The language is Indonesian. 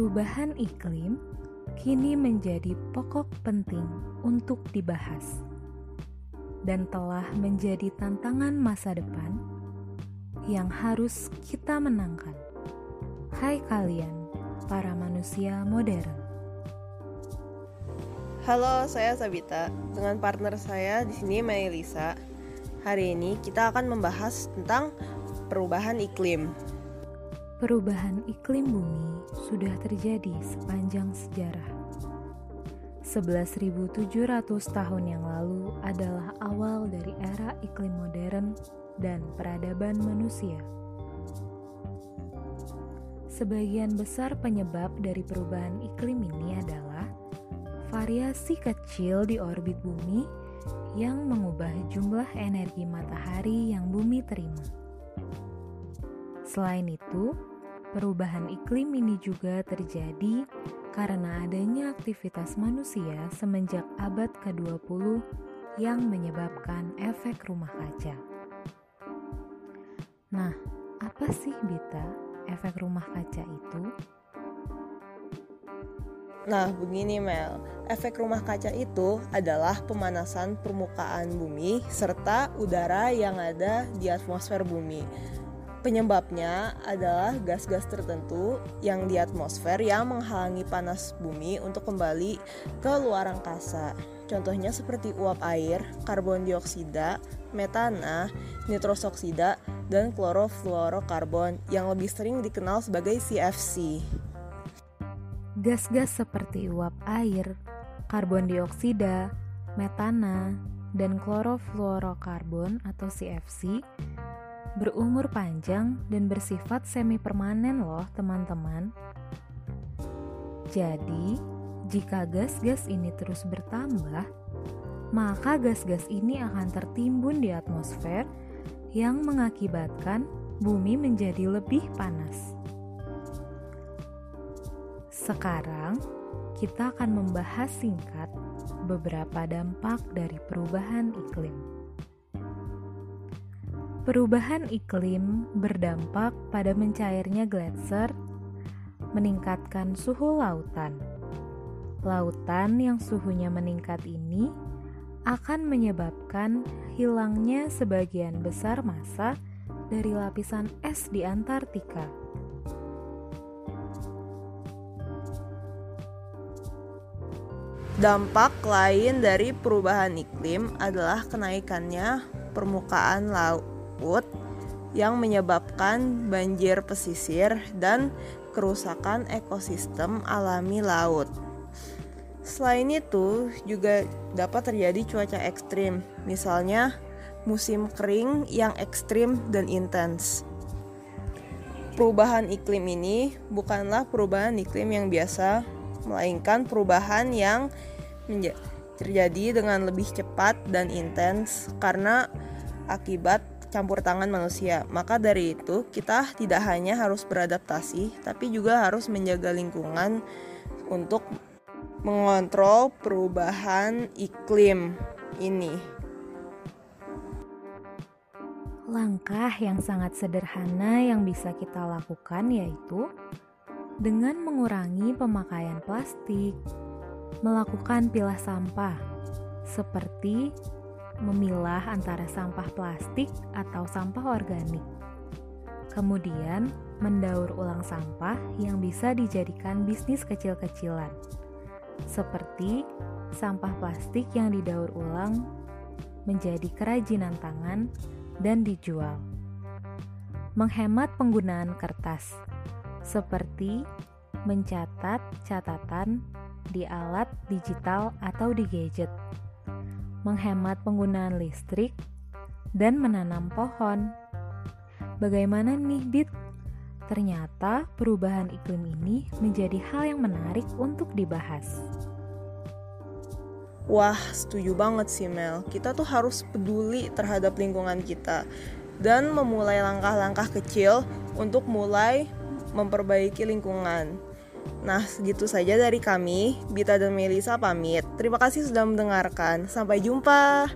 Perubahan iklim kini menjadi pokok penting untuk dibahas dan telah menjadi tantangan masa depan yang harus kita menangkan. Hai kalian, para manusia modern. Halo, saya Sabita dengan partner saya di sini Melisa. Hari ini kita akan membahas tentang perubahan iklim. Perubahan iklim bumi sudah terjadi sepanjang sejarah. 11.700 tahun yang lalu adalah awal dari era iklim modern dan peradaban manusia. Sebagian besar penyebab dari perubahan iklim ini adalah variasi kecil di orbit bumi yang mengubah jumlah energi matahari yang bumi terima. Selain itu, Perubahan iklim ini juga terjadi karena adanya aktivitas manusia semenjak abad ke-20 yang menyebabkan efek rumah kaca. Nah, apa sih Bita efek rumah kaca itu? Nah, begini Mel, efek rumah kaca itu adalah pemanasan permukaan bumi serta udara yang ada di atmosfer bumi Penyebabnya adalah gas-gas tertentu yang di atmosfer yang menghalangi panas bumi untuk kembali ke luar angkasa. Contohnya seperti uap air, karbon dioksida, metana, nitrosoksida, dan klorofluorokarbon yang lebih sering dikenal sebagai CFC. Gas-gas seperti uap air, karbon dioksida, metana, dan klorofluorokarbon atau CFC berumur panjang dan bersifat semi permanen loh teman-teman. Jadi, jika gas-gas ini terus bertambah, maka gas-gas ini akan tertimbun di atmosfer yang mengakibatkan bumi menjadi lebih panas. Sekarang, kita akan membahas singkat beberapa dampak dari perubahan iklim. Perubahan iklim berdampak pada mencairnya gletser, meningkatkan suhu lautan. Lautan yang suhunya meningkat ini akan menyebabkan hilangnya sebagian besar massa dari lapisan es di Antartika. Dampak lain dari perubahan iklim adalah kenaikannya permukaan laut laut yang menyebabkan banjir pesisir dan kerusakan ekosistem alami laut. Selain itu, juga dapat terjadi cuaca ekstrim, misalnya musim kering yang ekstrim dan intens. Perubahan iklim ini bukanlah perubahan iklim yang biasa, melainkan perubahan yang terjadi dengan lebih cepat dan intens karena akibat campur tangan manusia. Maka dari itu, kita tidak hanya harus beradaptasi, tapi juga harus menjaga lingkungan untuk mengontrol perubahan iklim ini. Langkah yang sangat sederhana yang bisa kita lakukan yaitu dengan mengurangi pemakaian plastik, melakukan pilah sampah, seperti memilah antara sampah plastik atau sampah organik. Kemudian, mendaur ulang sampah yang bisa dijadikan bisnis kecil-kecilan, seperti sampah plastik yang didaur ulang menjadi kerajinan tangan dan dijual. Menghemat penggunaan kertas, seperti mencatat catatan di alat digital atau di gadget menghemat penggunaan listrik, dan menanam pohon. Bagaimana nih, Dit? Ternyata perubahan iklim ini menjadi hal yang menarik untuk dibahas. Wah, setuju banget sih Mel. Kita tuh harus peduli terhadap lingkungan kita dan memulai langkah-langkah kecil untuk mulai memperbaiki lingkungan. Nah, segitu saja dari kami. Bita dan Melisa pamit. Terima kasih sudah mendengarkan. Sampai jumpa.